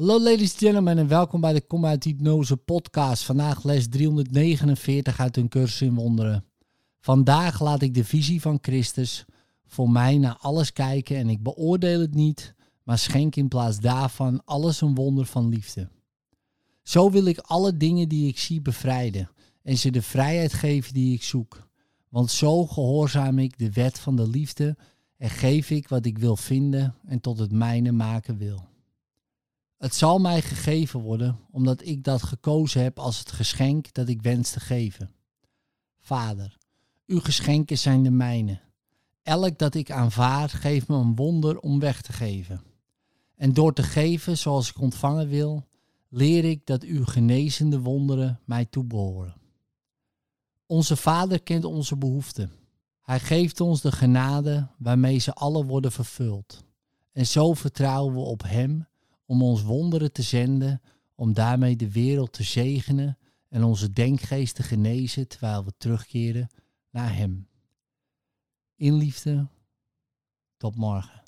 Hallo ladies and gentlemen en welkom bij de Kom uit Hypnose podcast. Vandaag les 349 uit een cursus in wonderen. Vandaag laat ik de visie van Christus voor mij naar alles kijken en ik beoordeel het niet, maar schenk in plaats daarvan alles een wonder van liefde. Zo wil ik alle dingen die ik zie bevrijden en ze de vrijheid geven die ik zoek. Want zo gehoorzaam ik de wet van de liefde en geef ik wat ik wil vinden en tot het mijne maken wil. Het zal mij gegeven worden, omdat ik dat gekozen heb als het geschenk dat ik wens te geven. Vader, uw geschenken zijn de mijne. Elk dat ik aanvaard geeft me een wonder om weg te geven. En door te geven zoals ik ontvangen wil, leer ik dat uw genezende wonderen mij toebehoren. Onze Vader kent onze behoeften. Hij geeft ons de genade waarmee ze alle worden vervuld. En zo vertrouwen we op Hem om ons wonderen te zenden, om daarmee de wereld te zegenen en onze denkgeest te genezen terwijl we terugkeren naar Hem. In liefde, tot morgen.